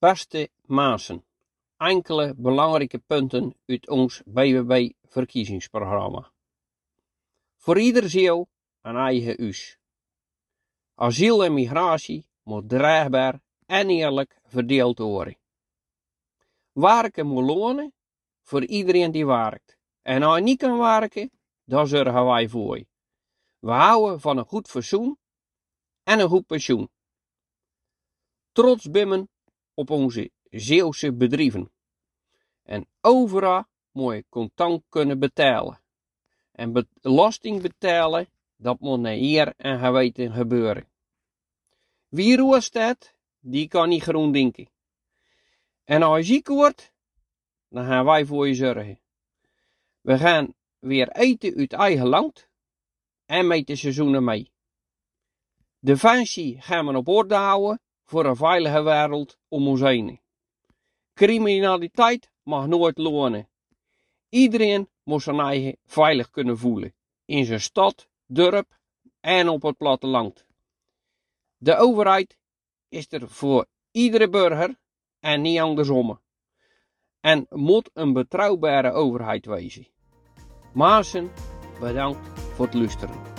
Beste mensen, enkele belangrijke punten uit ons BBB-verkiezingsprogramma. Voor ieder ziel een eigen huis. Asiel en migratie moet draagbaar en eerlijk verdeeld worden. Werken moet lonen voor iedereen die werkt. En als je niet kan werken, dan zorgen wij voor je. We houden van een goed fatsoen en een goed pensioen. Trots bimmen op onze Zeeuwse bedrijven. En overal moet je contant kunnen betalen. En belasting betalen, dat moet naar en geweten gebeuren. Wie roest dat, die kan niet groen denken. En als je ziek wordt, dan gaan wij voor je zorgen. We gaan weer eten uit eigen land en met de seizoenen mee. Defensie gaan we op orde houden voor een veilige wereld om ons heen. Criminaliteit mag nooit lonen. Iedereen moet zijn eigen veilig kunnen voelen. In zijn stad, dorp en op het platteland. De overheid is er voor iedere burger en niet andersom. En moet een betrouwbare overheid wezen. Maasen, bedankt voor het luisteren.